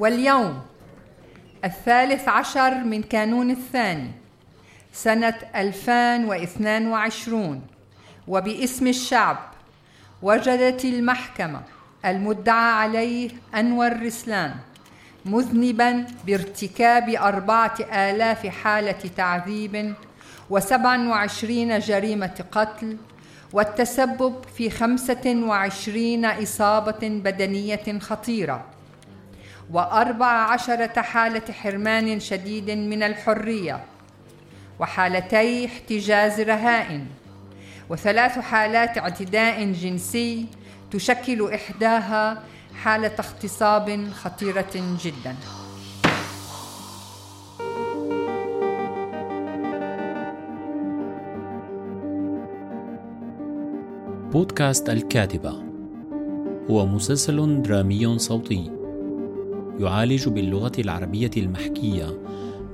واليوم الثالث عشر من كانون الثاني سنة 2022 وباسم الشعب وجدت المحكمة المدعى عليه أنور رسلان مذنبا بارتكاب أربعة آلاف حالة تعذيب وسبع وعشرين جريمة قتل والتسبب في خمسة وعشرين إصابة بدنية خطيرة. وأربع عشرة حالة حرمان شديد من الحرية وحالتي احتجاز رهائن وثلاث حالات اعتداء جنسي تشكل إحداها حالة اغتصاب خطيرة جدا. بودكاست الكاتبة. هو مسلسل درامي صوتي. يعالج باللغة العربية المحكية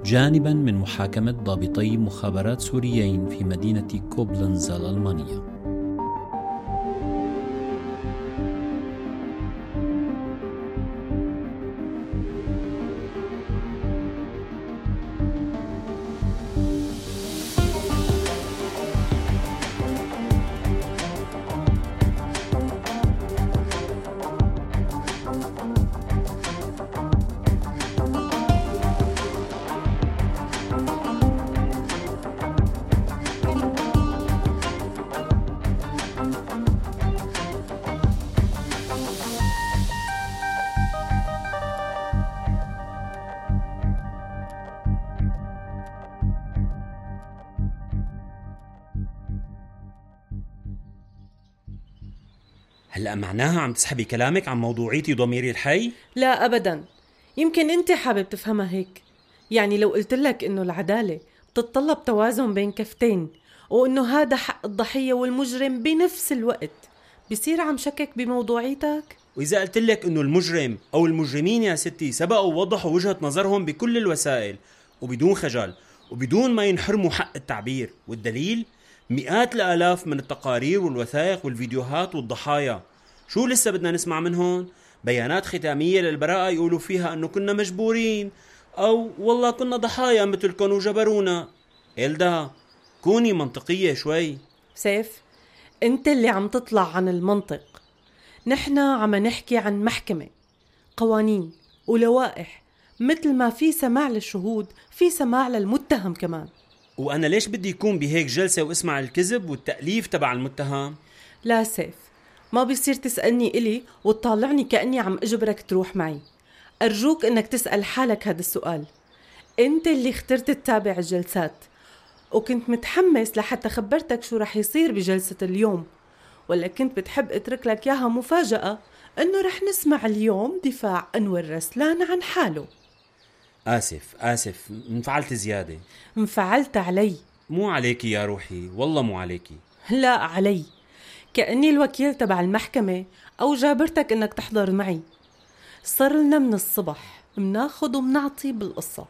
جانبا من محاكمة ضابطي مخابرات سوريين في مدينة كوبلنز الألمانية هلا معناها عم تسحبي كلامك عن موضوعيتي ضميري الحي؟ لا ابدا. يمكن أنت حابب تفهمها هيك. يعني لو قلت لك إنه العدالة بتتطلب توازن بين كفتين وإنه هذا حق الضحية والمجرم بنفس الوقت بصير عم شكك بموضوعيتك؟ وإذا قلت لك إنه المجرم أو المجرمين يا ستي سبقوا ووضحوا وجهة نظرهم بكل الوسائل وبدون خجل وبدون ما ينحرموا حق التعبير والدليل؟ مئات الآلاف من التقارير والوثائق والفيديوهات والضحايا. شو لسه بدنا نسمع منهم بيانات ختامية للبراءة يقولوا فيها أنه كنا مجبورين. أو والله كنا ضحايا مثلكم وجبرونا إلدا كوني منطقية شوي. سيف أنت اللي عم تطلع عن المنطق. نحن عم نحكي عن محكمة قوانين ولوائح. مثل ما في سماع للشهود في سماع للمتهم كمان. وأنا ليش بدي يكون بهيك جلسة واسمع الكذب والتأليف تبع المتهم؟ لا سيف ما بيصير تسألني إلي وتطالعني كأني عم أجبرك تروح معي. أرجوك إنك تسأل حالك هذا السؤال. أنت اللي اخترت تتابع الجلسات وكنت متحمس لحتى خبرتك شو رح يصير بجلسة اليوم. ولا كنت بتحب أترك لك ياها مفاجأة إنه رح نسمع اليوم دفاع أنور رسلان عن حاله. آسف آسف. انفعلت زيادة. انفعلت علي. مو عليكي يا روحي والله مو عليكي. لا علي. كأني الوكيل تبع المحكمة أو جابرتك إنك تحضر معي. صار لنا من الصبح مناخد ومنعطي بالقصة.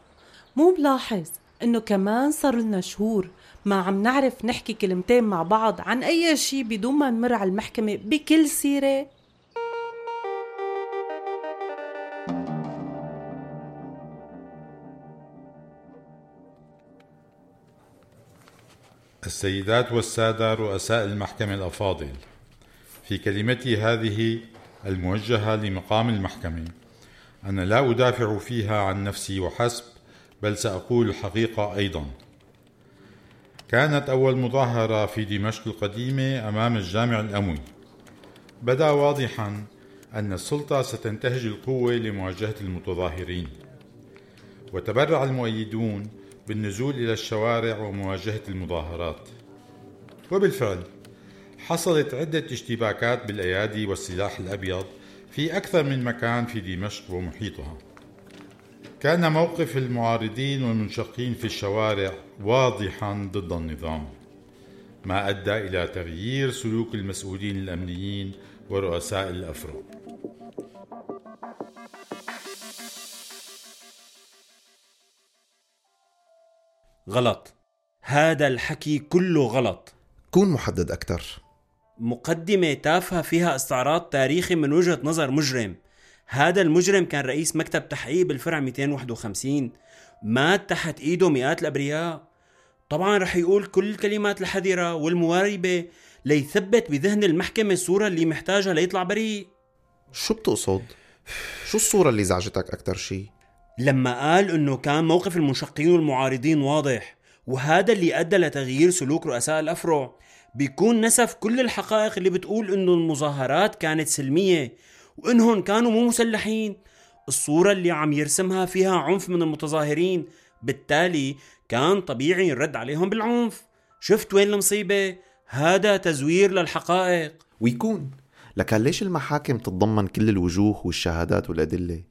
مو ملاحظ إنه كمان صار لنا شهور ما عم نعرف نحكي كلمتين مع بعض عن أي شي بدون ما نمر على المحكمة بكل سيرة. السيدات والسادة رؤساء المحكمة الأفاضل في كلمتي هذه الموجهة لمقام المحكمة. أنا لا أدافع فيها عن نفسي وحسب بل سأقول الحقيقة أيضا. كانت أول مظاهرة في دمشق القديمة أمام الجامع الأموي. بدا واضحا أن السلطة ستنتهج القوة لمواجهة المتظاهرين. وتبرع المؤيدون بالنزول إلى الشوارع ومواجهة المظاهرات. وبالفعل حصلت عدة اشتباكات بالأيادي والسلاح الأبيض في أكثر من مكان في دمشق ومحيطها. كان موقف المعارضين والمنشقين في الشوارع واضحا ضد النظام ما أدى إلى تغيير سلوك المسؤولين الأمنيين ورؤساء الأفراد. غلط. هذا الحكي كله غلط. كون محدد أكثر مقدمة تافهة فيها استعراض تاريخي من وجهة نظر مجرم. هذا المجرم كان رئيس مكتب تحقيق بالفرع 251 مات تحت إيده مئات الأبرياء. طبعا رح يقول كل الكلمات الحذرة والمواربة ليثبت بذهن المحكمة الصورة اللي محتاجها ليطلع بريء. شو بتقصد؟ شو الصورة اللي زعجتك أكتر شي؟ لما قال إنه كان موقف المنشقين والمعارضين واضح وهذا اللي أدى لتغيير سلوك رؤساء الافرع بيكون نسف كل الحقائق اللي بتقول إنه المظاهرات كانت سلمية وإنهم كانوا مو مسلحين. الصورة اللي عم يرسمها فيها عنف من المتظاهرين بالتالي كان طبيعي الرد عليهم بالعنف. شفت وين المصيبة؟ هذا تزوير للحقائق. ويكون. لكن ليش المحاكم تتضمن كل الوجوه والشهادات والأدلة؟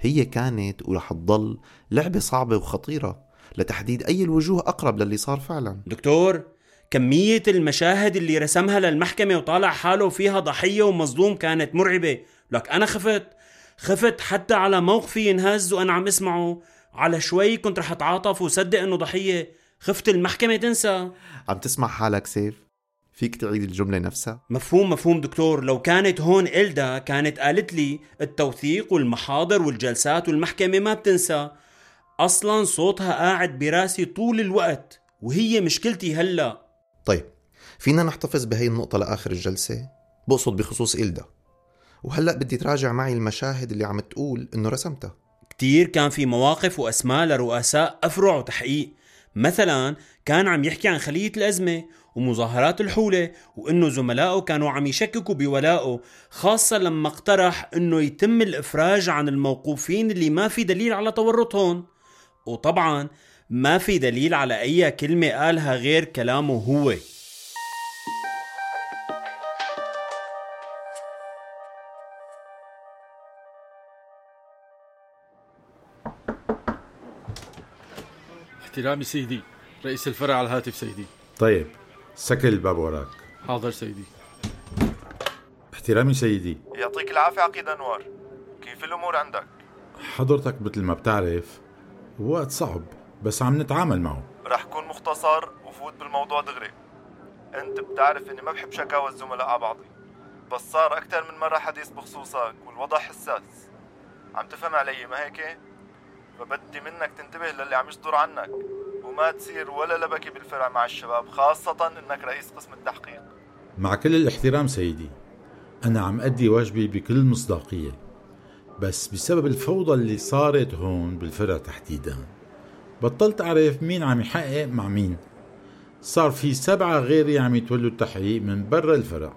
هي كانت ورح تضل لعبة صعبة وخطيرة لتحديد أي الوجوه أقرب للي صار فعلا. دكتور كمية المشاهد اللي رسمها للمحكمة وطالع حاله فيها ضحية ومظلوم كانت مرعبة. لك أنا خفت. خفت حتى على موقفي ينهز وأنا عم اسمعه. على شوي كنت رح أتعاطف وصدق أنه ضحية. خفت المحكمة تنسى. عم تسمع حالك سيف؟ فيك تعيد الجملة نفسها؟ مفهوم مفهوم دكتور. لو كانت هون إلدا كانت قالت لي التوثيق والمحاضر والجلسات والمحكمة ما بتنسى. أصلا صوتها قاعد براسي طول الوقت وهي مشكلتي هلأ. طيب فينا نحتفظ بهي النقطة لآخر الجلسة؟ بقصد بخصوص إلدا. وهلأ بدي تراجع معي المشاهد اللي عم تقول إنه رسمتها. كتير كان في مواقف وأسماء لرؤساء أفرع وتحقيق. مثلا كان عم يحكي عن خلية الأزمة ومظاهرات الحولة وإنه زملائه كانوا عم يشككوا بولائه خاصة لما اقترح إنه يتم الإفراج عن الموقوفين اللي ما في دليل على تورطهم. وطبعا ما في دليل على أي كلمة قالها غير كلامه هو. احترامي سيدي رئيس الفرع على الهاتف سيدي. طيب. سكر الباب وراك. حاضر سيدي. احترامي سيدي. يعطيك العافية عقيد أنوار. كيف الأمور عندك؟ حضرتك مثل ما بتعرف وقت صعب بس عم نتعامل معه. رح كون مختصر وفوت بالموضوع دغري. أنت بتعرف إني ما بحب شكاوى الزملاء على بعضي بس صار أكثر من مرة حديث بخصوصك والوضع حساس. عم تفهم علي ما هيك؟ فبدي منك تنتبه للي عم يصدر عنك. وما تصير ولا لبكي بالفرع مع الشباب خاصة إنك رئيس قسم التحقيق. مع كل الاحترام سيدي أنا عم أدي واجبي بكل مصداقية بس بسبب الفوضى اللي صارت هون بالفرع تحديدا بطلت أعرف مين عم يحقق مع مين. صار في سبعة غيري عم يتولوا التحقيق من برا الفرع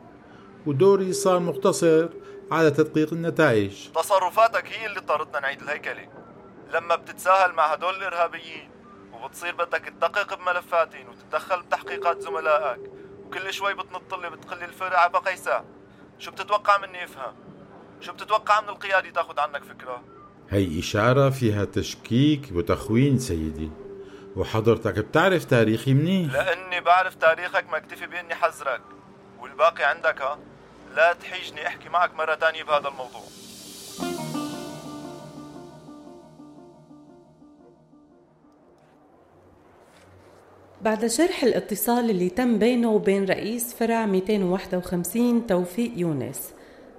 ودوري صار مقتصر على تدقيق النتائج. تصرفاتك هي اللي اضطرتنا نعيد الهيكلة. لما بتتساهل مع هدول الإرهابيين وبتصير بدك تدقق بملفاتهم وتتدخل بتحقيقات زملائك. وكل شوي بتنط لي بتقلي الفرع على قيساء شو بتتوقع مني افهم شو بتتوقع من القيادة تاخد عنك فكرة؟ هي إشارة فيها تشكيك وتخوين سيدي. وحضرتك بتعرف تاريخي منيح؟ لأني بعرف تاريخك ما اكتفي بإني حذرك. والباقي عندك ها؟ لا تحيجني احكي معك مرة تانية بهذا الموضوع. بعد شرح الاتصال اللي تم بينه وبين رئيس فرع 251 توفيق يونس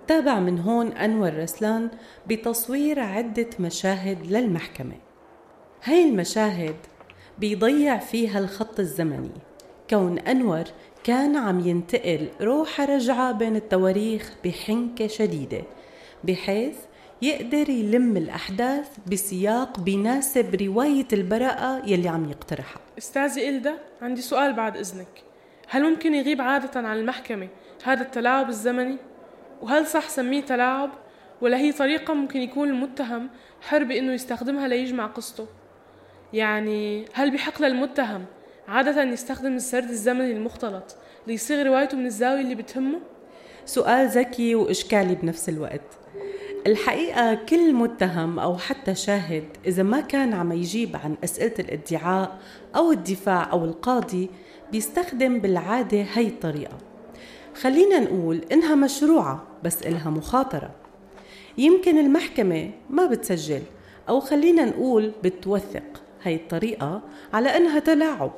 تابع من هون أنور رسلان بتصوير عدة مشاهد للمحكمة. هاي المشاهد بيضيع فيها الخط الزمني. كون أنور كان عم ينتقل روحة رجعة بين التواريخ بحنكة شديدة بحيث يقدر يلم الأحداث بسياق بيناسب رواية البراءة يلي عم يقترحها استاذي إلدا عندي سؤال بعد إذنك هل ممكن يغيب عادة عن المحكمة هذا التلاعب الزمني؟ وهل صح سميه تلاعب؟ ولا هي طريقة ممكن يكون المتهم حر بإنه يستخدمها ليجمع قصته؟ يعني هل بحق للمتهم عادة يستخدم السرد الزمني المختلط ليصيغ روايته من الزاوية اللي بتهمه؟ سؤال ذكي وإشكالي بنفس الوقت الحقيقة كل متهم أو حتى شاهد إذا ما كان عم يجيب عن أسئلة الادعاء أو الدفاع أو القاضي بيستخدم بالعادة هاي الطريقة. خلينا نقول إنها مشروعة بس إلها مخاطرة. يمكن المحكمة ما بتسجل أو خلينا نقول بتوثق هاي الطريقة على إنها تلاعب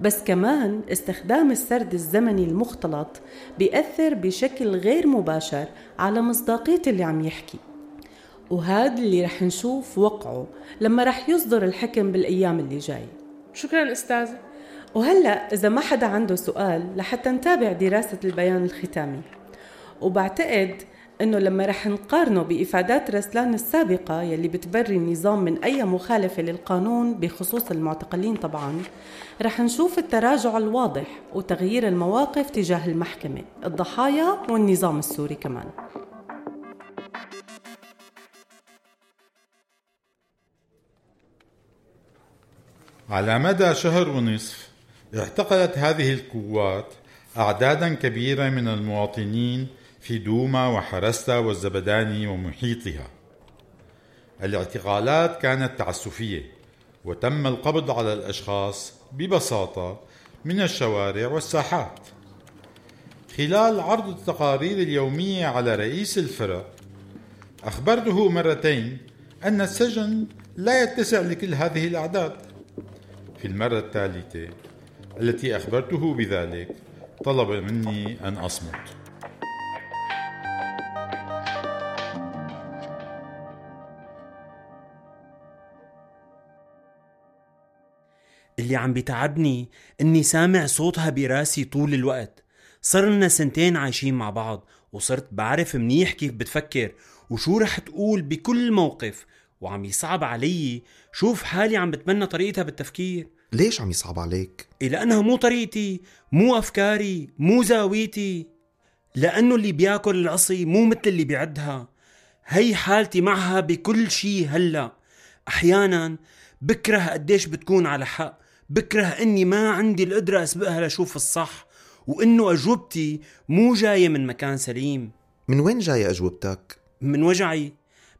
بس كمان استخدام السرد الزمني المختلط بيأثر بشكل غير مباشر على مصداقية اللي عم يحكي. وهذا اللي رح نشوف وقعه لما رح يصدر الحكم بالأيام اللي جاي. شكرا أستاذة وهلأ إذا ما حدا عنده سؤال لحتى نتابع دراسة البيان الختامي. وبعتقد إنه لما رح نقارنه بإفادات رسلان السابقة يلي بتبري النظام من أي مخالفة للقانون بخصوص المعتقلين طبعا رح نشوف التراجع الواضح وتغيير المواقف تجاه المحكمة الضحايا والنظام السوري كمان. على مدى شهر ونصف اعتقلت هذه القوات أعدادا كبيرة من المواطنين في دوما وحرستا والزبداني ومحيطها. الاعتقالات كانت تعسفية وتم القبض على الأشخاص ببساطة من الشوارع والساحات. خلال عرض التقارير اليومية على رئيس الفرق أخبرته مرتين أن السجن لا يتسع لكل هذه الأعداد. في المرة الثالثة التي أخبرته بذلك طلب مني أن أصمت. اللي عم بيتعبني إني سامع صوتها براسي طول الوقت. صرنا سنتين عايشين مع بعض وصرت بعرف منيح كيف بتفكر وشو رح تقول بكل موقف وعم يصعب علي شوف حالي عم بتمنى طريقتها بالتفكير. ليش عم يصعب عليك؟ إيه لأنها مو طريقتي مو أفكاري مو زاويتي. لأنه اللي بياكل العصي مو مثل اللي بيعدها. هي حالتي معها بكل شي هلأ. أحيانا بكره قديش بتكون على حق. بكره إني ما عندي القدرة أسبقها لشوف الصح وإنه أجوبتي مو جاية من مكان سليم. من وين جاية أجوبتك؟ من وجعي.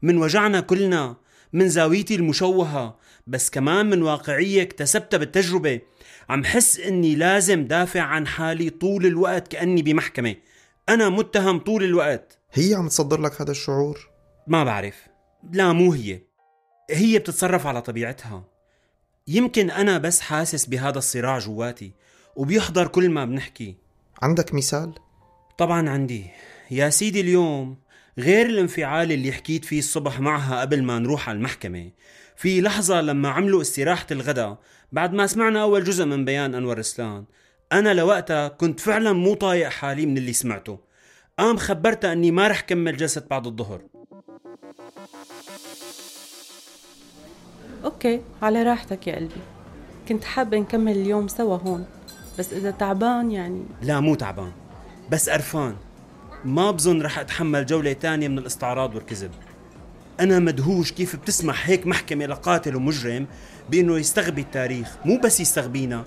من وجعنا كلنا. من زاويتي المشوهة بس كمان من واقعية اكتسبتها بالتجربة. عم حس إني لازم دافع عن حالي طول الوقت كأني بمحكمة. أنا متهم طول الوقت. هي عم تصدر لك هذا الشعور؟ ما بعرف. لا مو هي. هي بتتصرف على طبيعتها. يمكن أنا بس حاسس بهذا الصراع جواتي وبيحضر كل ما بنحكي. عندك مثال؟ طبعا عندي. يا سيدي اليوم غير الانفعال اللي حكيت فيه الصبح معها قبل ما نروح على المحكمة. في لحظة لما عملوا استراحة الغداء بعد ما سمعنا أول جزء من بيان أنور رسلان أنا لوقتها كنت فعلا مو طايق حالي من اللي سمعته. قام خبرتها أني ما رح كمل جلسة بعد الظهر. أوكي على راحتك يا قلبي. كنت حابة نكمل اليوم سوا هون بس إذا تعبان يعني. لا مو تعبان بس قرفان. ما بظن رح أتحمل جولة تانية من الاستعراض والكذب. أنا مدهوش كيف بتسمح هيك محكمة لقاتل ومجرم بأنه يستغبي التاريخ مو بس يستغبينا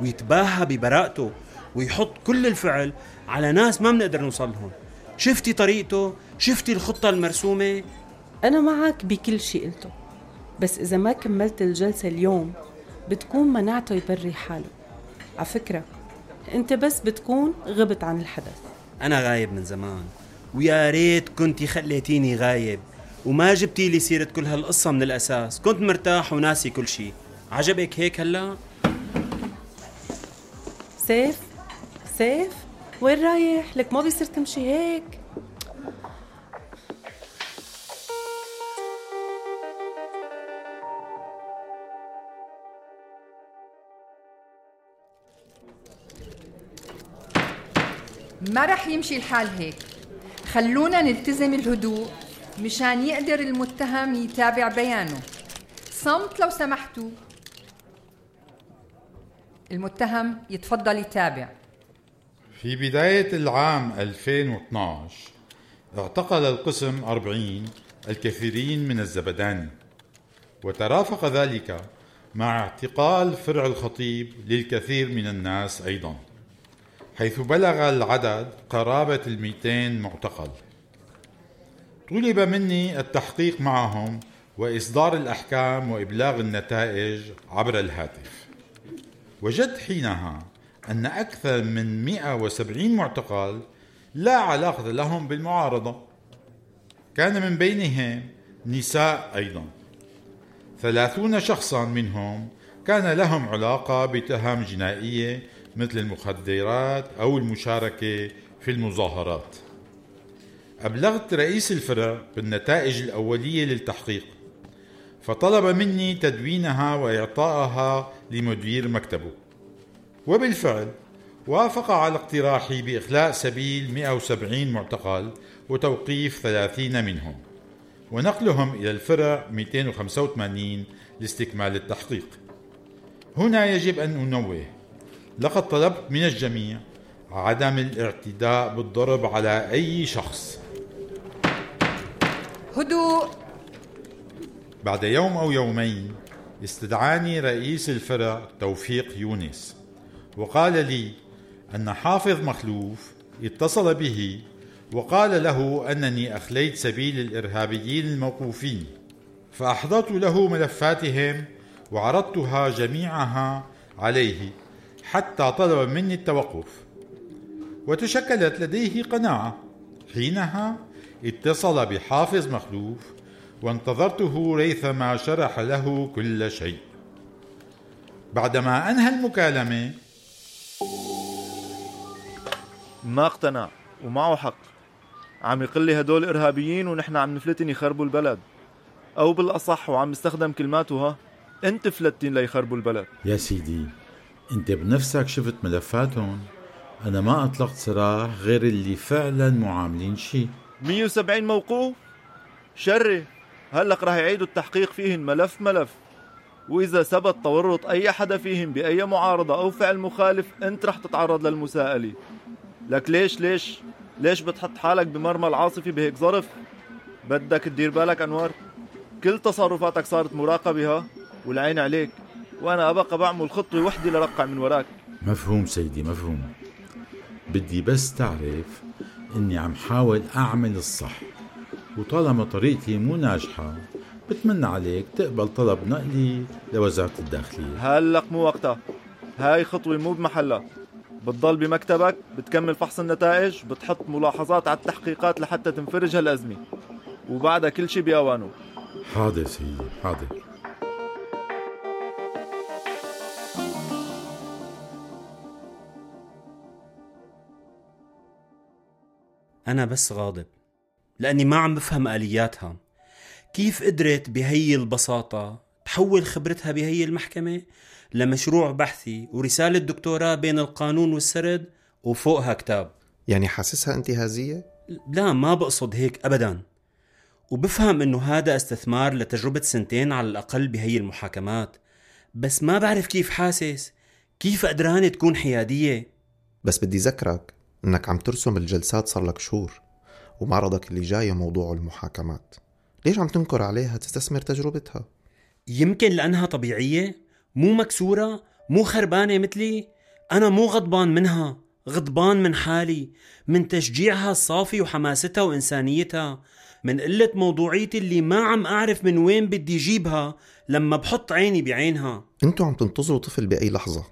ويتباهى ببراءته ويحط كل الفعل على ناس ما بنقدر نوصلهم شفتي طريقته؟ شفتي الخطة المرسومة؟ أنا معك بكل شيء قلته. بس إذا ما كملت الجلسة اليوم بتكون منعته يبري حاله. على فكرة أنت بس بتكون غبت عن الحدث. أنا غايب من زمان ويا ريت كنتي خليتيني غايب وما جبتي لي سيرة كل هالقصة من الأساس كنت مرتاح وناسي كل شيء عجبك هيك هلا؟ سيف سيف وين رايح؟ لك ما بيصير تمشي هيك ما رح يمشي الحال هيك. خلونا نلتزم الهدوء مشان يقدر المتهم يتابع بيانه. صمت لو سمحتوا. المتهم يتفضل يتابع. في بداية العام 2012 اعتقل القسم 40 الكثيرين من الزبداني وترافق ذلك مع اعتقال فرع الخطيب للكثير من الناس أيضاً. حيث بلغ العدد قرابة المئتين معتقل. طلب مني التحقيق معهم وإصدار الأحكام وإبلاغ النتائج عبر الهاتف. وجدت حينها أن أكثر من 170 معتقل لا علاقة لهم بالمعارضة. كان من بينهم نساء أيضا. ثلاثون شخصا منهم كان لهم علاقة بتهم جنائية مثل المخدرات أو المشاركة في المظاهرات. أبلغت رئيس الفرع بالنتائج الأولية للتحقيق فطلب مني تدوينها وإعطائها لمدير مكتبه. وبالفعل وافق على اقتراحي بإخلاء سبيل 170 معتقل وتوقيف 30 منهم ونقلهم إلى الفرع 285 لاستكمال التحقيق. هنا يجب أن أنوه لقد طلبت من الجميع عدم الاعتداء بالضرب على أي شخص. هدوء. بعد يوم أو يومين استدعاني رئيس الفرع توفيق يونس وقال لي أن حافظ مخلوف اتصل به وقال له أنني أخليت سبيل الإرهابيين الموقوفين فأحضرت له ملفاتهم وعرضتها جميعها عليه. حتى طلب مني التوقف. وتشكلت لديه قناعة. حينها اتصل بحافظ مخلوف وانتظرته ريثما شرح له كل شيء. بعدما أنهى المكالمة ما اقتنع ومعه حق. عم يقول لي هدول إرهابيين ونحن عم نفلتن يخربوا البلد. أو بالأصح وعم يستخدم كلماته ها أنت فلتين ليخربوا البلد. يا سيدي أنت بنفسك شفت ملفاتهم. أنا ما أطلقت سراح غير اللي فعلا معاملين شيء 170 موقوف؟ شري هلق راح يعيدوا التحقيق فيهن ملف ملف. وإذا ثبت تورط أي حدا فيهم بأي معارضة أو فعل مخالف أنت رح تتعرض للمساءلة. لك ليش ليش؟ ليش بتحط حالك بمرمى العاصفة بهيك ظرف؟ بدك تدير بالك أنور كل تصرفاتك صارت مراقبة ها؟ والعين عليك. وأنا أبقى بعمل خطوة وحدة لرقع من وراك. مفهوم سيدي مفهوم. بدي بس تعرف إني عم حاول أعمل الصح وطالما طريقتي مو ناجحة بتمنى عليك تقبل طلب نقلي لوزارة الداخلية. هلق مو وقتها. هاي خطوة مو بمحلها. بتضل بمكتبك بتكمل فحص النتائج بتحط ملاحظات على التحقيقات لحتى تنفرج هالأزمة. وبعدها كل شي بأوانه. حاضر سيدي حاضر. أنا بس غاضب لأني ما عم بفهم آلياتها. كيف قدرت بهي البساطة تحول خبرتها بهي المحكمة لمشروع بحثي ورسالة دكتوراه بين القانون والسرد وفوقها كتاب؟ يعني حاسسها انتهازية؟ لا ما بقصد هيك أبدا. وبفهم إنه هذا استثمار لتجربة سنتين على الأقل بهي المحاكمات. بس ما بعرف كيف حاسس كيف قدرانة تكون حيادية؟ بس بدي ذكرك إنك عم ترسم الجلسات صار لك شهور ومعرضك اللي جاي موضوع المحاكمات. ليش عم تنكر عليها تستثمر تجربتها؟ يمكن لأنها طبيعية مو مكسورة مو خربانة مثلي. أنا مو غضبان منها غضبان من حالي من تشجيعها الصافي وحماستها وإنسانيتها من قلة موضوعيتي اللي ما عم أعرف من وين بدي جيبها لما بحط عيني بعينها. أنتوا عم تنتظروا طفل بأي لحظة؟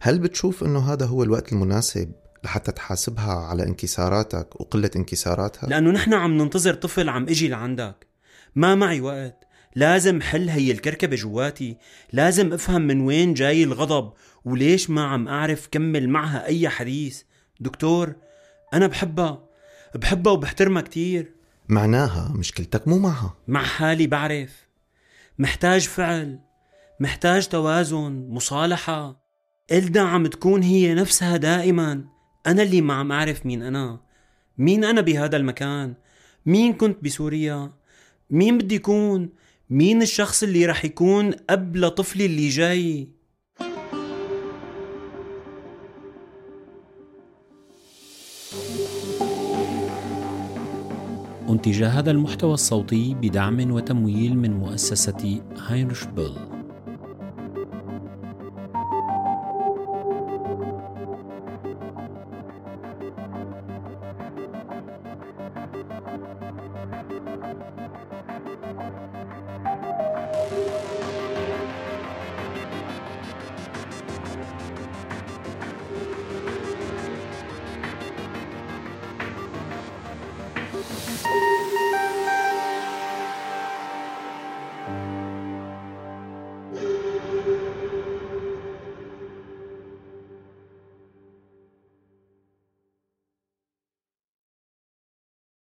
هل بتشوف إنه هذا هو الوقت المناسب لحتى تحاسبها على انكساراتك وقلة انكساراتها؟ لأنه نحن عم ننتظر طفل عم إجي لعندك. ما معي وقت. لازم حل هي الكركبة جواتي. لازم أفهم من وين جاي الغضب وليش ما عم أعرف كمل معها أي حديث. دكتور أنا بحبها. بحبها وبحترمها كتير. معناها مشكلتك مو معها. مع حالي بعرف. محتاج فعل. محتاج توازن مصالحة. إلدا عم تكون هي نفسها دائما. أنا اللي ما عم أعرف مين أنا. مين أنا بهذا المكان؟ مين كنت بسوريا؟ مين بدي يكون؟ مين الشخص اللي رح يكون أب لطفلي اللي جاي؟ أنتج هذا المحتوى الصوتي بدعم وتمويل من مؤسسة هاينرش بيل